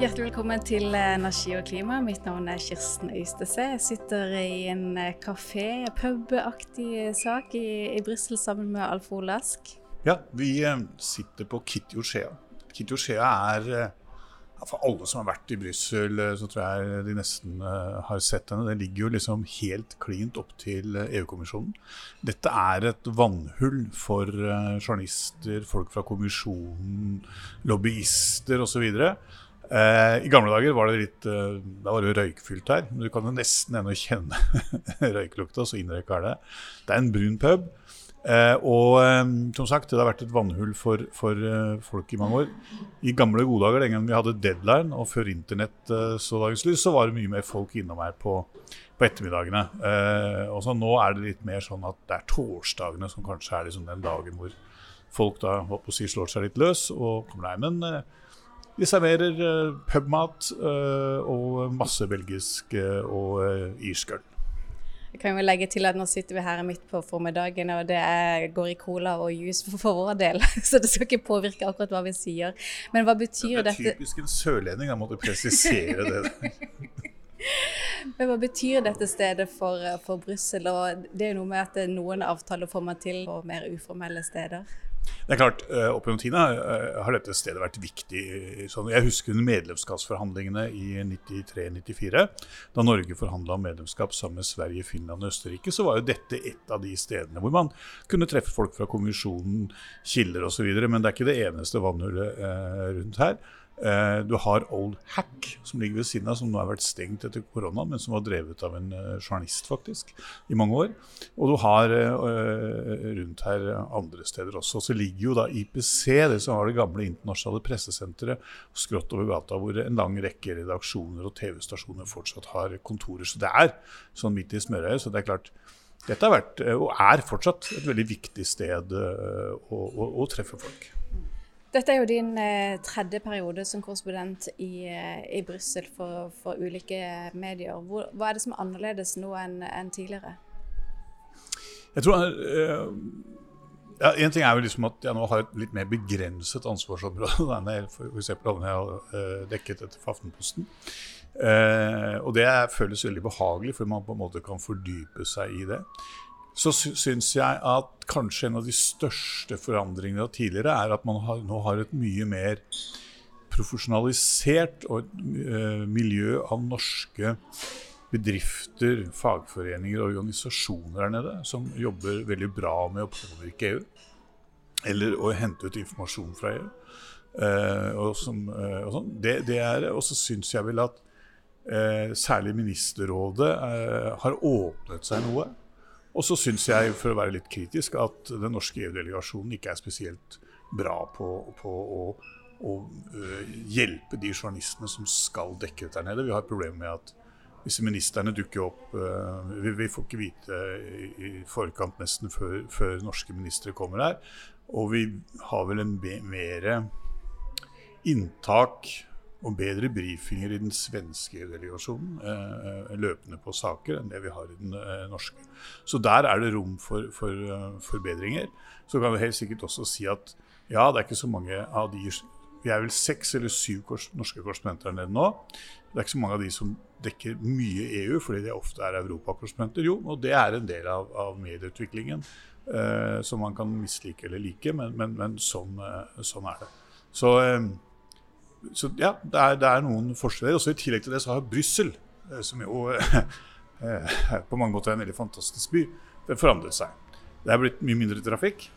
Hjertelig velkommen til Energi og klima. Mitt navn er Kirsten Øystese. Jeg sitter i en kafé, pub-aktig sak i, i Brussel sammen med Alf Olask. Ja, vi eh, sitter på Kitty-Oshea. Kitty-Oshea er eh, for alle som har vært i Brussel, eh, så tror jeg de nesten har sett henne. Den ligger jo liksom helt klint opp til EU-kommisjonen. Dette er et vannhull for journalister, folk fra kommisjonen, lobbyister osv. Eh, I gamle dager var det litt eh, Da var det røykfylt her. Men du kan jo nesten ennå kjenne røyklukta, så innrøyka er det. Det er en brun pub. Eh, og eh, som sagt, det har vært et vannhull for, for eh, folk i mange år. I gamle gode dager, den gangen vi hadde deadline, og før internett eh, så dagens lys, så var det mye mer folk innom her på, på ettermiddagene. og så Nå er det litt mer sånn at det er torsdagene som kanskje er liksom den dagen hvor folk da håper å si, slår seg litt løs og kommer deg. Men de serverer uh, pubmat uh, og masse belgisk uh, og irsk øl. Jeg kan jo legge til at Nå sitter vi her midt på formiddagen, og det er, går i cola og juice for, for, vår del. Så det skal ikke påvirke akkurat hva vi sier. Men hva betyr dette? Det er typisk en sørlending, jeg måtte presisere det. Men hva betyr dette stedet for, for Brussel? Og det er jo noe med at noen avtaler får man til på mer uformelle steder. Det er klart, eh, Opp gjennom tida eh, har dette stedet vært viktig. Jeg husker under medlemskapsforhandlingene i 93-94, da Norge forhandla om medlemskap sammen med Sverige, Finland og Østerrike, så var jo dette et av de stedene hvor man kunne treffe folk fra kommisjonen, kilder osv. Men det er ikke det eneste vannhullet eh, rundt her. Eh, du har Old Hack, som ligger ved siden av, som nå har vært stengt etter korona, men som var drevet av en uh, journalist faktisk i mange år. Og du har uh, rundt her andre steder også. Så ligger jo da IPC, det som var det gamle internasjonale pressesenteret, skrått over gata, hvor en lang rekke redaksjoner og TV-stasjoner fortsatt har kontorer. Så det er sånn midt i smørøyet. Så det er klart dette har vært, og er fortsatt, et veldig viktig sted å, å, å treffe folk. Dette er jo din eh, tredje periode som korrespondent i, eh, i Brussel for, for, ulike medier. Hvor, hva er det som er annerledes nå enn en tidligere? Jeg tror eh, ja, En ting er jo liksom at jeg nå har et litt mer begrenset ansvarsområde enn f.eks. hadde jeg uh, dekket dette for Aftenposten. Eh, og det føles veldig behagelig, for man på en måte kan fordype seg i det så syns jeg at kanskje en av de største forandringene tidligere er at man har, nå har et mye mer profesjonalisert og uh, miljø av norske bedrifter, fagforeninger og organisasjoner her nede som jobber veldig bra med å påvirke EU. Eller å hente ut informasjon fra EU. Uh, og, som, uh, og, sånn. det, det er, og så syns jeg vel at særlig Ministerrådet har åpnet seg noe. Og så syns jeg, for å være litt kritisk, at den norske EU-delegasjonen ikke er spesielt bra på, på å, å uh, hjelpe de journalistene som skal dekke dette der nede. Vi har et problem med at disse ministerne dukker opp uh, vi, vi, får ikke vite i forkant nesten før, før, norske ministre kommer her. Og vi har vel en mer inntak og bedre brifinger i den svenske delegasjonen eh, løpende på saker enn det vi har i den eh, norske. Så der er det rom for, for uh, forbedringer. Så kan vi helt sikkert også si at ja, det er ikke så mange av de Vi er vel seks eller syv kors, norske korrespondenter nede nå. Det er ikke så mange av de som dekker mye EU, fordi de ofte er europakorrespondenter. Jo, og det er en del av, av medieutviklingen eh, som man kan mislike eller like, men, men, men sånn, eh, sånn, er det. Så eh, så ja, det er, det er, noen forskjeller. Også I tillegg til det så har Brussel, eh, som jo eh, på mange måter er en veldig fantastisk by, det forandret seg. Det er blitt mye mindre trafikk.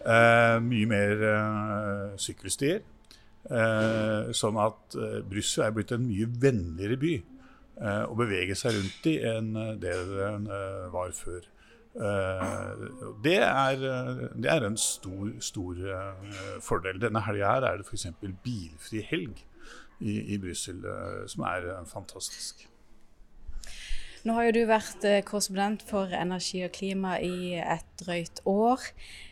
Eh, mye mer sykkelstier. Sånn at Brussel er blitt en mye vennligere by å bevege seg rundt i enn det den var før. Eh, det er, det er, en stor, stor eh, fordel. Denne helga er det f.eks. bilfri helg i, i Brussel, eh, som er fantastisk. Nå har jo du vært korrespondent for energi og klima i et drøyt år.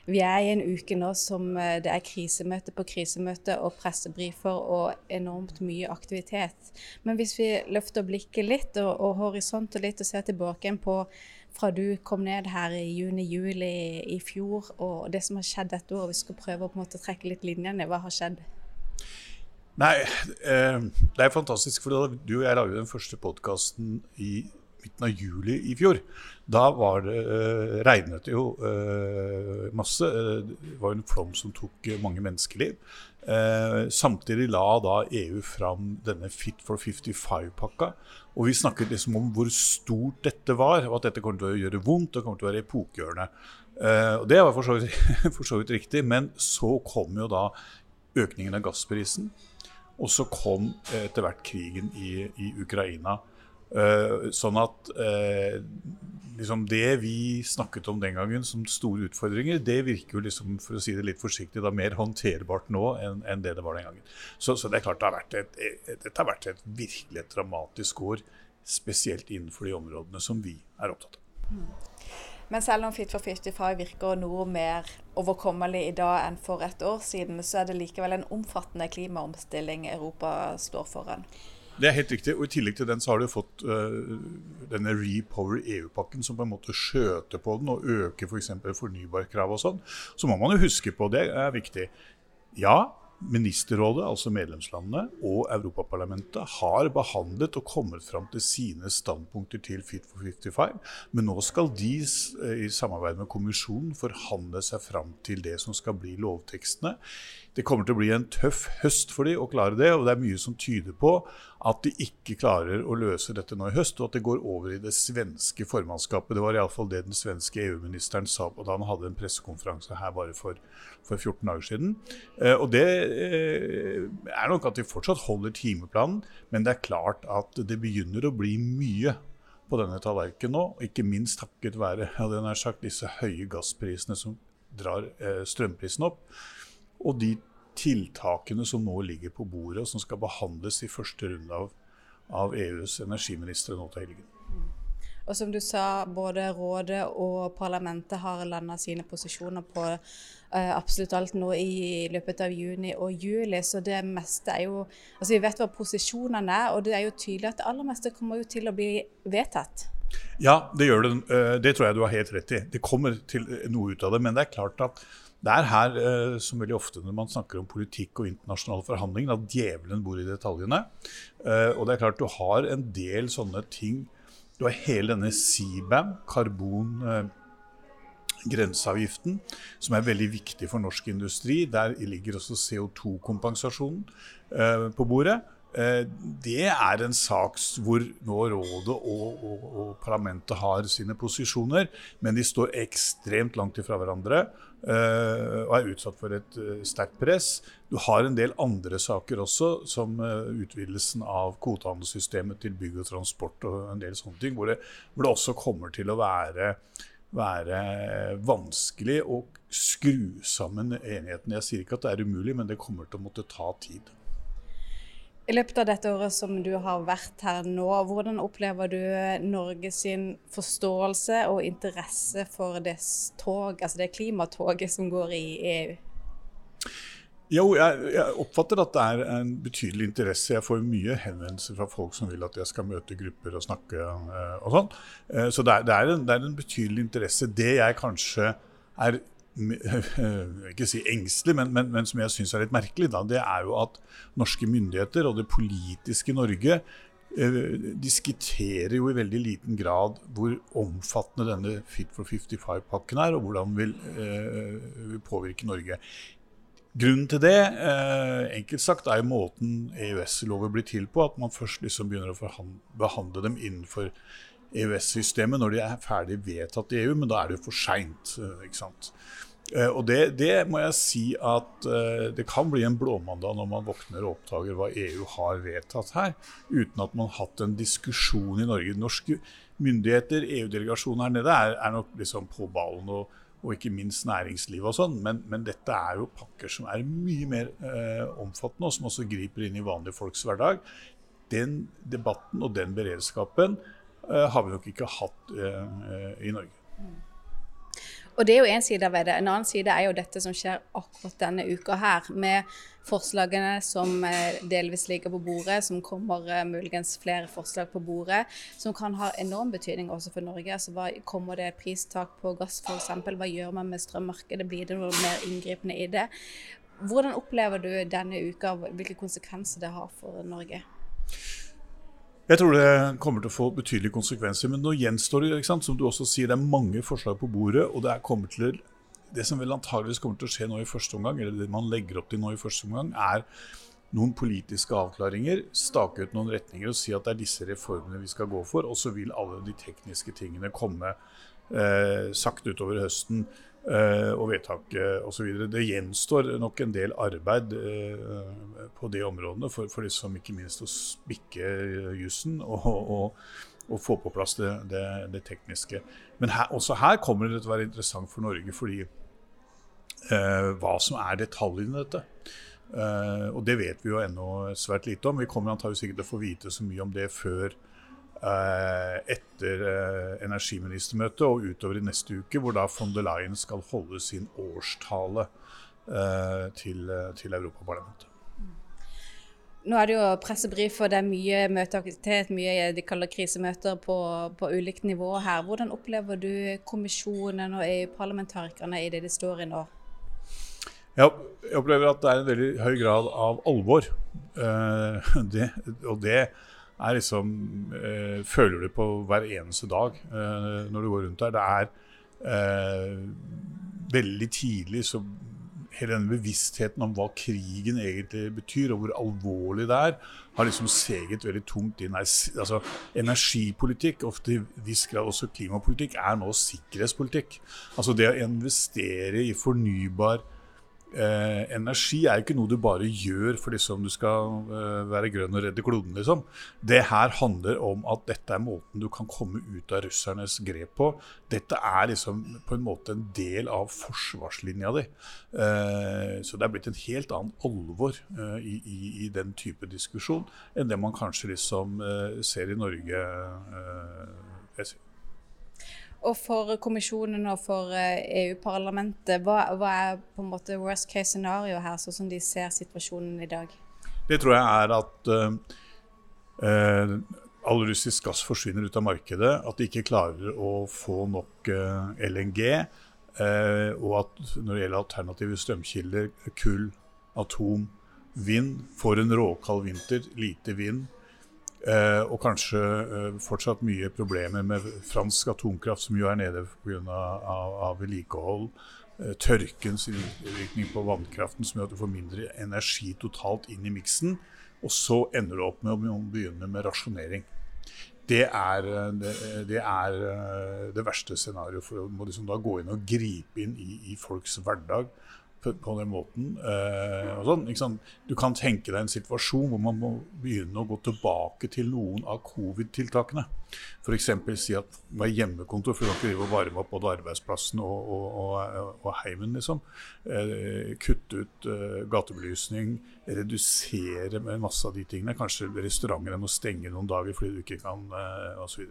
Vi er i en uke nå som det er krisemøte på krisemøte og pressebrifer og enormt mye aktivitet. Men hvis vi løfter blikket litt og, og horisonten litt og ser tilbake på fra du kom ned her i juni-juli i fjor, og det som har skjedd dette året. Vi skal prøve å på en måte trekke litt linjene. Hva har skjedd? Nei, eh, det er fantastisk. For du og jeg la jo den første podkasten i midten av juli i fjor. Da var det, eh, regnet det jo eh, masse. Eh, det var en flom som tok mange menneskeliv. Eh, samtidig la da EU fram denne Fit for 55-pakka. Og vi snakket liksom om hvor stort dette var, og at dette kommer til å gjøre vondt og kommer til å være epokegjørende. Eh, og det var for så, vidt, for så vidt riktig, men så kom jo da økningen av gassprisen. Og så kom etter hvert krigen i, i Ukraina. Uh, sånn at uh, liksom det vi snakket om den gangen som store utfordringer, det virker jo liksom, for å si det litt forsiktig, da mer håndterbart nå enn, enn det det var den gangen. Så, så, det er klart det har vært et, et, dette har vært et virkelig et dramatisk år, spesielt innenfor de områdene som vi er opptatt av. Mm. Men selv om Fit for 55 virker noe mer overkommelig i dag enn for et år siden, så er det likevel en omfattende klimaomstilling Europa står foran. Det er helt riktig. og I tillegg til den så har du fått uh, denne Repower EU-pakken som på en måte skjøter på den og øker f.eks. For fornybarkravet og sånn. Så må man jo huske på, det er viktig. Ja, Ministerrådet, altså medlemslandene, og Europaparlamentet har behandlet og kommet fram til sine standpunkter til Fit for 55. Men nå skal de eh, i samarbeid med kommisjonen forhandle seg fram til det som skal bli lovtekstene. Det kommer til å bli en tøff høst for de å klare det, og det er mye som tyder på at de ikke klarer å løse dette nå i høst, og at det går over i det svenske formannskapet. Det var iallfall det den svenske EU-ministeren sa da han hadde en pressekonferanse her bare for, for 14 dager siden. Eh, og det er nok at de fortsatt holder timeplanen, men det er klart at det begynner å bli mye på denne tallerkenen nå, ikke minst takket være ja, sagt, disse høye gassprisene som drar eh, strømprisen opp. Og de tiltakene som nå ligger på bordet, og som skal behandles i første runde av, av EUs energiministre nå til helgen. Og som du sa, både rådet og parlamentet har landa sine posisjoner på uh, absolutt alt nå i løpet av juni og juli. Så det meste er jo Altså vi vet hva posisjonene er, og det er jo tydelig at det aller meste kommer jo til å bli vedtatt. Ja, det gjør det. Eh, det tror jeg du har helt rett i. Det kommer til noe ut av det. Men det er klart at det er her, eh, som veldig ofte når man snakker om politikk og internasjonale forhandlinger, at djevelen bor i detaljene. Eh, og det er klart du har en del sånne ting Du har hele denne CBAM, karbongrenseavgiften, eh, som er veldig viktig for norsk industri. Der ligger også CO2-kompensasjonen på bordet. Det er en sak hvor nå rådet og, og, og, parlamentet har sine posisjoner, men de står ekstremt langt ifra hverandre. Uh, og er utsatt for et uh, sterkt press. Du har en del andre saker også, som utvidelsen av kvotehandelssystemet til bygg og transport og en del sånne ting, hvor det, hvor det også kommer til å være, være, vanskelig å skru sammen enigheten. Jeg sier ikke at det er umulig, men det kommer til å måtte ta tid. I løpet av dette året som du har vært her nå, hvordan opplever du Norges forståelse og interesse for det tog, altså det klimatoget som går i EU? Jo, jeg, jeg, oppfatter at det er en betydelig interesse. Jeg får mye henvendelser fra folk som vil at jeg skal møte grupper og snakke uh, og sånn. Uh, så det er, det, er en, det er, en, betydelig interesse. Det jeg kanskje er ikke si engstelig, men, men, men som jeg syns er litt merkelig, da, det er jo at norske myndigheter og det politiske Norge eh, diskuterer jo i veldig liten grad hvor omfattende denne Fit for 55-pakken er, og hvordan den vil, eh, vil påvirke Norge. Grunnen til det eh, enkelt sagt, er jo måten EØS-lover blir til på. At man først liksom begynner å behandle dem innenfor EØS-systemet når de er ferdig vedtatt i EU, men da er det jo for seint. Eh, Eh, og det, det, må jeg si at uh, det kan bli en blåmandag når man våkner og oppdager hva EU har vedtatt her, uten at man har hatt en diskusjon i Norge. Norske myndigheter, EU-delegasjonen her nede, er, er, nok liksom på ballen, og, og ikke minst næringslivet og sånn. Men, men, dette er jo pakker som er mye mer eh, omfattende, og som også griper inn i vanlige folks hverdag. Den debatten og den beredskapen eh, har vi nok ikke hatt i Norge. Og det er jo én side ved det. En annen side er jo dette som skjer akkurat denne uka her, med forslagene som eh, delvis ligger på bordet, som kommer uh, muligens flere forslag på bordet, som kan ha enorm betydning også for Norge. Altså, hva, kommer det pristak på gass f.eks.? Hva gjør man med strømmarkedet? Blir det noe mer inngripende i det? Hvordan opplever du denne uka, hvilke konsekvenser det har for Norge? Jeg tror det kommer til å få betydelige konsekvenser. Men nå gjenstår det, som du også sier, det er mange forslag på bordet. og Det, til, det som vel antageligvis kommer til å skje nå i første omgang, eller det man legger opp til nå i første omgang, er noen politiske avklaringer, stake ut noen retninger og si at det er disse reformene vi skal gå for. Og så vil alle de tekniske tingene komme eh, sakte utover høsten og vedtaket osv. Det gjenstår nok en del arbeid eh, på de områdene for, for liksom ikke minst å spikke jussen og, og, og, få på plass det, det, det tekniske. Men her, også her kommer det til å være interessant for Norge fordi eh, hva som er detaljene i dette. Eh, og det vet vi jo ennå svært lite om. Vi kommer antakelig ikke til å få vite så mye om det før etter uh, energiministermøtet og utover i neste uke, hvor da von der Leyen skal holde sin årstale til, til Europaparlamentet. Nå er det jo pressebrif, og det er mye møteaktivitet, mye de kaller krisemøter på, på ulikt nivå her. Hvordan opplever du kommisjonen og EU-parlamentarikerne i det de står i nå? Jeg opplever at det er en veldig høy grad av alvor. Eh, det, og det er liksom eh, Føler du på hver eneste dag eh, når du går rundt der. Det er veldig tidlig så hele denne bevisstheten om hva krigen egentlig betyr, og hvor alvorlig det er, har liksom seget veldig tungt inn. Altså, energipolitikk, ofte i viss grad også klimapolitikk, er nå sikkerhetspolitikk. Altså det å investere i fornybar energi Eh, energi er ikke noe du bare gjør for liksom du skal eh, være grønn og redde kloden. liksom. Det her handler om at dette er måten du kan komme ut av russernes grep på. Dette er liksom på en måte en del av forsvarslinja di. Eh, så det er blitt en helt annen alvor eh, i, i, i, den type diskusjon enn det man kanskje liksom eh, ser i Norge. Eh, og for kommisjonen og for EU-parlamentet, hva, hva, er på en måte worst case scenario her, sånn som de ser situasjonen i dag? Det tror jeg er at uh, all russisk gass forsvinner ut av markedet. At de ikke klarer å få nok uh, LNG. Uh, og at når det gjelder alternative strømkilder, kull, atom, vind, får en råkald vinter, lite vind Eh, og kanskje eh, fortsatt mye problemer med fransk atomkraft, som jo er nede pga. Vedlikehold. Eh, tørkens innvirkning på vannkraften, som gjør at du får mindre energi totalt inn i miksen. Og så ender du opp med å begynne med rasjonering. Det er det, det, er det verste scenarioet. For å liksom gå inn og gripe inn i, i folks hverdag på, den måten. Eh, sånn, du kan tenke deg en situasjon hvor man må begynne å gå tilbake til noen av covid-tiltakene. F.eks. si at det var hjemmekontor, for du kan ikke varme opp både arbeidsplassen og, og, og, og heimen. Liksom. Eh, kutte ut eh, gatebelysning, redusere med masse av de tingene. Kanskje restaurantene må stenge noen dager fordi du ikke kan eh, osv.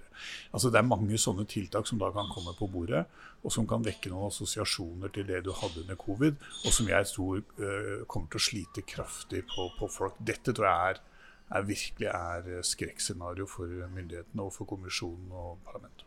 Altså, det er mange sånne tiltak som da kan komme på bordet, og som kan vekke noen assosiasjoner til det du hadde under covid, og som jeg tror uh, kommer til å slite kraftig på, på folk. Dette tror jeg er er virkelig er skrekkscenario for myndighetene og for kommisjonen og parlamentet.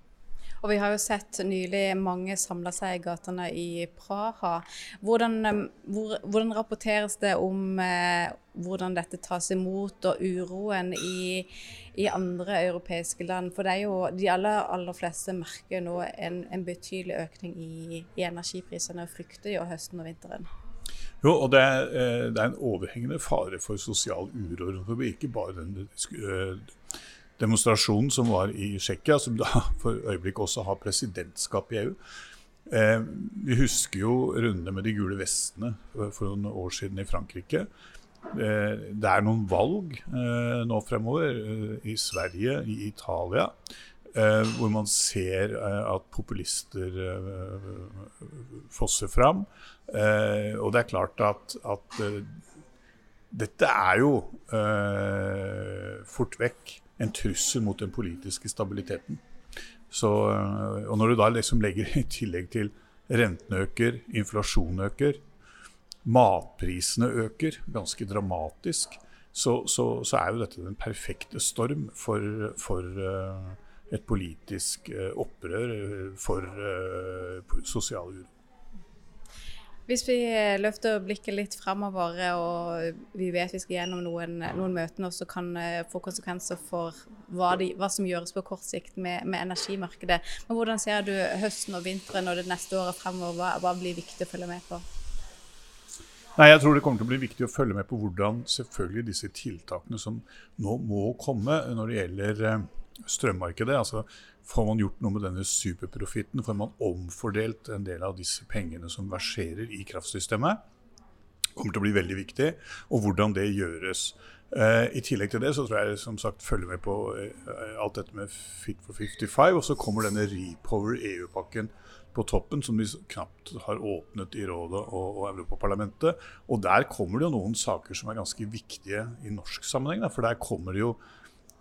Og Vi har jo sett nylig mange samle seg i gatene i Praha. Hvordan, eh, hvor, hvordan rapporteres det om eh, hvordan dette tas imot, og uroen i, i, andre europeiske land? For det er jo de aller, aller fleste merker nå en, en betydelig økning i, i energiprisene og frykter jo høsten og vinteren. Jo, og det er, eh, det er, en overhengende fare for sosial uro Ikke bare den eh, demonstrasjonen som var i Tsjekkia, som da for øyeblikket også har presidentskap i EU. Eh, vi husker jo rundene med de gule vestene for noen år siden i Frankrike. det er noen valg nå fremover i Sverige, i Italia, hvor man ser at populister fosser fram. Eh, og det er klart at, at dette er jo fort vekk en trussel mot den politiske stabiliteten. Så, uh, og når du da liksom legger i tillegg til rentene øker, inflasjonen øker, matprisene øker ganske dramatisk, så, så, så er jo dette den perfekte storm for, for et politisk opprør, for sosial uro. Hvis vi løfter blikket litt framover, og vi vet vi skal gjennom noen, noen møter nå som kan eh, få konsekvenser for hva, de, hva, som gjøres på kort sikt med, med, energimarkedet. Men hvordan ser du høsten og vinteren og det neste året fremover? Hva, hva blir viktig å følge med på? Nei, Jeg tror det kommer til å bli viktig å følge med på hvordan selvfølgelig disse tiltakene som nå må komme når det gjelder eh, strømmarkedet. altså Får man gjort noe med denne superprofitten? Får man omfordelt en del av disse pengene som verserer i kraftsystemet? kommer til å bli veldig viktig, og hvordan det gjøres. Eh, I tillegg til det så tror jeg som sagt følger med på eh, alt dette med Fit for 55. Og så kommer denne Repower EU-pakken på toppen, som de knapt har åpnet i Rådet og, og Europaparlamentet. Og der kommer det jo noen saker som er ganske viktige i norsk sammenheng. Da, for der kommer det jo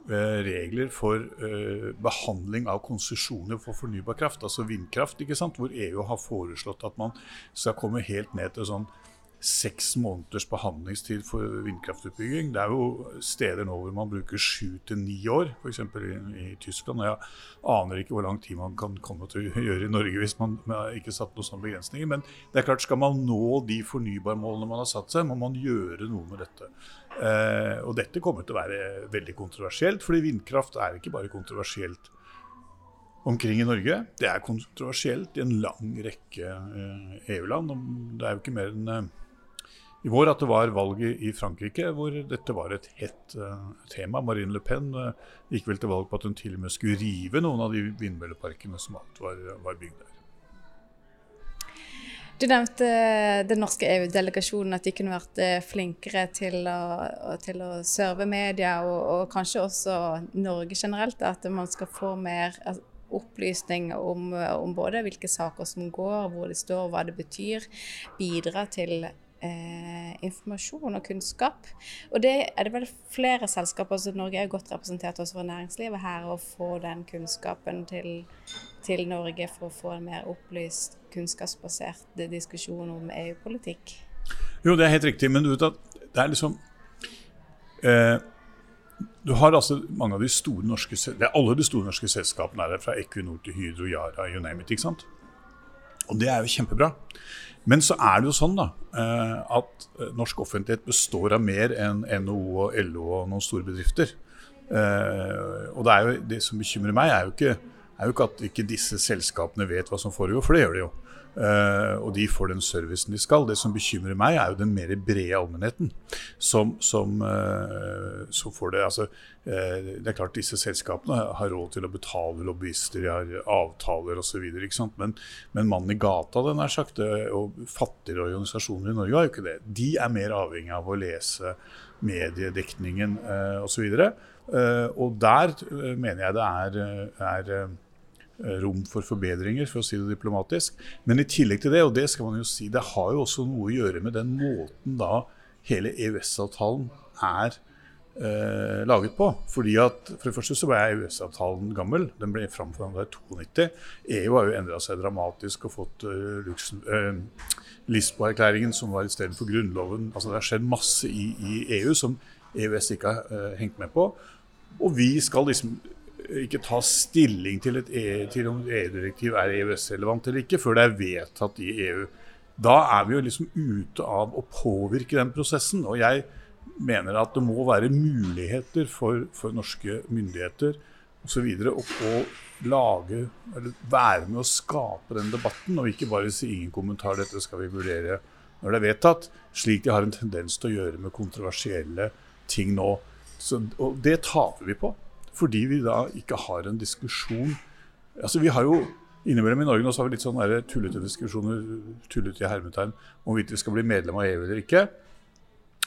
regler for uh, behandling av konsesjoner for fornybar kraft, altså vindkraft, ikke sant? hvor EU har foreslått at man skal komme helt ned til sånn seks måneders behandlingstid for vindkraftutbygging. Det er jo steder nå hvor man bruker sju til ni år, f.eks. I, i Tyskland. Jeg aner ikke hvor lang tid man kan komme til å gjøre i Norge hvis man ikke satt noen sånne begrensninger. Men det er klart, skal man nå de fornybarmålene man har satt seg, må man gjøre noe med dette. Eh, og dette kommer til å være veldig kontroversielt, fordi vindkraft er ikke bare kontroversielt omkring i Norge. Det er kontroversielt i en lang rekke eh, EU-land. Det er jo ikke mer enn eh, i vår at det var valget i Frankrike hvor dette var et hett uh, tema. Marine Le Pen uh, gikk vel til valg på at hun til og med skulle rive noen av de vindmølleparkene som alt var, var bygd der. Du nevnte eh, den norske EU-delegasjonen, at de kunne vært flinkere til å, til å serve media, og, og, kanskje også Norge generelt. At man skal få mer altså, opplysning om, om, både hvilke saker som går, hvor de står, hva det betyr. Bidra til eh, informasjon og kunnskap. Og det er det vel flere selskaper, så Norge er godt representert også fra næringslivet her, å få den kunnskapen til, til, Norge for å få en mer opplyst, kunnskapsbasert diskusjon om EU-politikk. Jo, det er helt riktig, men du vet at det er liksom eh, du har altså mange av de store norske det er Alle de store norske selskapene er fra Equinor til Hydro, Yara, you name it. ikke sant? Og det er jo kjempebra. Men så er det jo sånn da, eh, at eh, norsk offentlighet består av mer enn NHO og LO og noen store bedrifter. Eh, og det, er jo, det som bekymrer meg, er jo, ikke, er jo ikke at ikke disse selskapene vet hva som foregår, for det gjør de jo. Uh, og de får den servicen de skal. Det som bekymrer meg, er jo den mer brede allmennheten. Som, som, uh, som får det altså, uh, Det er klart disse selskapene har råd til å betale lobbyister, de har avtaler osv. Men, men mannen i gata den er sagt, og fattigere organisasjoner i Norge har jo ikke det. De er mer avhengig av å lese mediedekningen uh, osv. Uh, og der mener jeg det er, er rom for forbedringer, for å si det diplomatisk. Men i tillegg til det, og det skal man jo si, det har jo også noe å gjøre med den måten da hele EØS-avtalen er eh, laget på. Fordi at For det første så ble EØS-avtalen gammel. Den ble framforhandla i 92. EU har jo endra seg dramatisk og fått uh, uh, Lisboa-erklæringen, som var istedenfor Grunnloven. Altså Det har skjedd masse i, i EU som EØS ikke har uh, hengt med på. Og vi skal liksom ikke ta stilling til, e, til om EU-direktiv er EØS-relevant eller ikke, før det er vedtatt i EU. Da er vi jo liksom ute av å påvirke den prosessen. Og jeg mener at det må være muligheter for, for norske myndigheter osv. Å, å lage, eller være med å skape den debatten, og ikke bare si ingen kommentar, dette skal vi vurdere når det er vedtatt, slik de har en tendens til å gjøre med kontroversielle ting nå. Så, og det taper vi på. Fordi vi da ikke har en diskusjon Altså Vi har jo innimellom i Norge nå så har vi litt sånne tullete diskusjoner tullete i hermetegn, om hvorvidt vi skal bli medlem av EU eller ikke.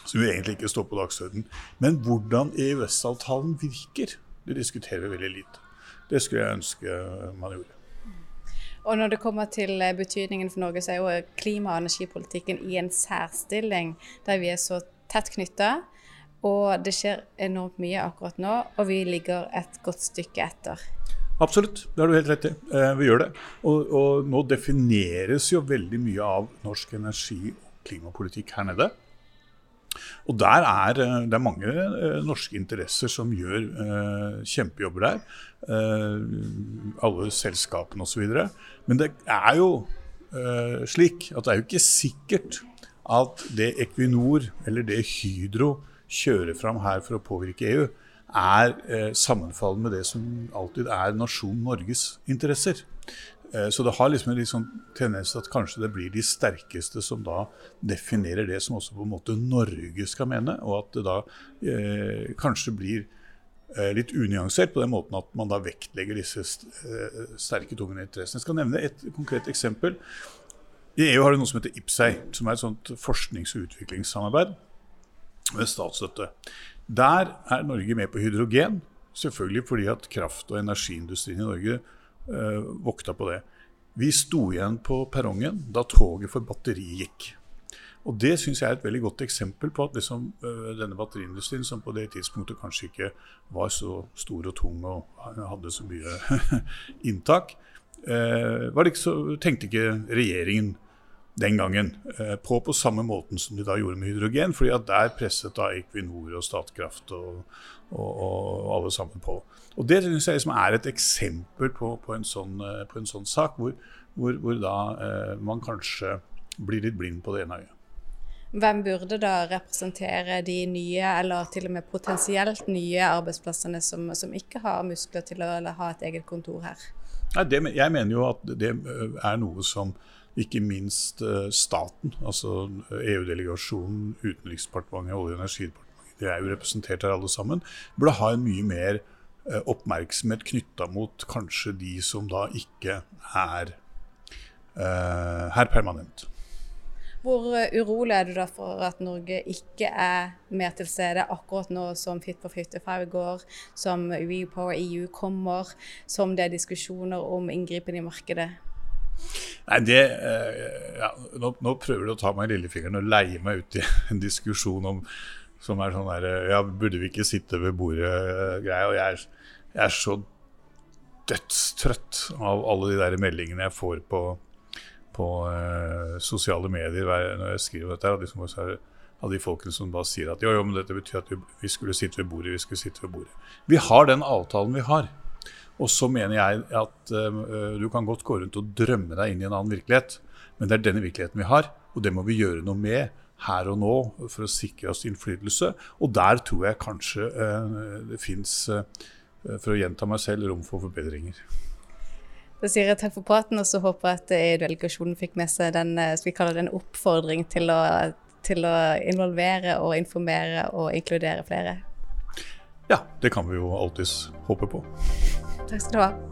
Som jo egentlig ikke står på dagsordenen. Men hvordan EØS-avtalen virker, det diskuterer vi veldig lite. Det skulle jeg ønske man gjorde. Og når det kommer til eh, betydningen for Norge, så er jo klima- og energipolitikken i en særstilling der vi er så tett knytta. Og det skjer enormt mye akkurat nå, og vi ligger et godt stykke etter. Absolutt, det har du helt rett i. Eh, vi gjør det. Og, og, nå defineres jo veldig mye av norsk energi- og klimapolitikk her nede. Og der er eh, det er mange eh, norske interesser som gjør eh, kjempejobber der. Eh, alle selskapene osv. Men det er jo uh, slik at det er jo ikke sikkert at det Equinor eller det Hydro kjører fram her for å påvirke EU, er eh, sammenfallende med det som alltid er nasjonen Norges interesser. Eh, så det har liksom en liksom tendens til at kanskje det blir de sterkeste som da definerer det som også på en måte Norge skal mene, og at det da kanskje blir Eh, litt unyansert på den måten at man da vektlegger disse eh, sterke, tunge interessene. Jeg skal nevne et konkret eksempel. I EU har det noe som heter IPSEI, som er et sånt forsknings- og utviklingssamarbeid med statsstøtte. Der er Norge med på hydrogen, selvfølgelig fordi at kraft- og energiindustrien i Norge eh, vokta på det. Vi sto igjen på perrongen da toget for batteri gikk. Og Det syns jeg er et veldig godt eksempel på at liksom, øh, denne batteriindustrien, som på det tidspunktet kanskje ikke var så stor og tung og hadde så mye inntak, øh, ikke så, tenkte ikke regjeringen den gangen øh, på på samme måten som de da gjorde med hydrogen. fordi at der presset da Equinor og Statkraft og, og, og alle sammen på. Og Det synes jeg liksom er et eksempel på, på, en, sånn, på en, sånn, sak, hvor, hvor, hvor da man kanskje blir litt blind på det ene øyet. Hvem burde da representere de nye, eller til og med potensielt nye arbeidsplassene som, som ikke har muskler til å ha et eget kontor her? Nei, det, jeg mener jo at det øh, er noe som ikke minst øh, staten, altså EU-delegasjonen, Utenriksdepartementet, Olje- og energidepartementet, de er jo representert her alle sammen, burde ha en mye mer øh, oppmerksomhet knytta mot kanskje de som da ikke er uh, her permanent. Hvor eh, urolig er du da for at Norge ikke er mer til stede akkurat nå som Fit for 55 går, som WePower EU kommer, som det er diskusjoner om inngripen i markedet? Nei, det, eh, ja, nå, nå, prøver du å ta meg i lillefingeren og leie meg ut i en diskusjon om som er sånn der Ja, burde vi ikke sitte ved bordet-greia? Og jeg er, jeg er så dødstrøtt av alle de der meldingene jeg får på på uh, sosiale medier når jeg skriver dette. Og liksom også av de folkene som bare sier at jo, jo, men dette betyr at vi skulle sitte ved bordet. Vi skulle sitte ved bordet. Vi har den avtalen vi har. Og så mener jeg at uh, du kan godt gå rundt og drømme deg inn i en annen virkelighet, men det er denne virkeligheten vi har, og det må vi gjøre noe med her og nå for å sikre oss innflytelse. Og der tror jeg kanskje uh, det fins, for å gjenta meg selv, rom for forbedringer. Da sier jeg takk for praten, og så håper jeg at EU-delegasjonen fikk med seg den, eh, skal vi kalle det en oppfordring til å, til å involvere og informere og inkludere flere. Ja, det kan vi jo alltids håpe på. Takk skal du ha.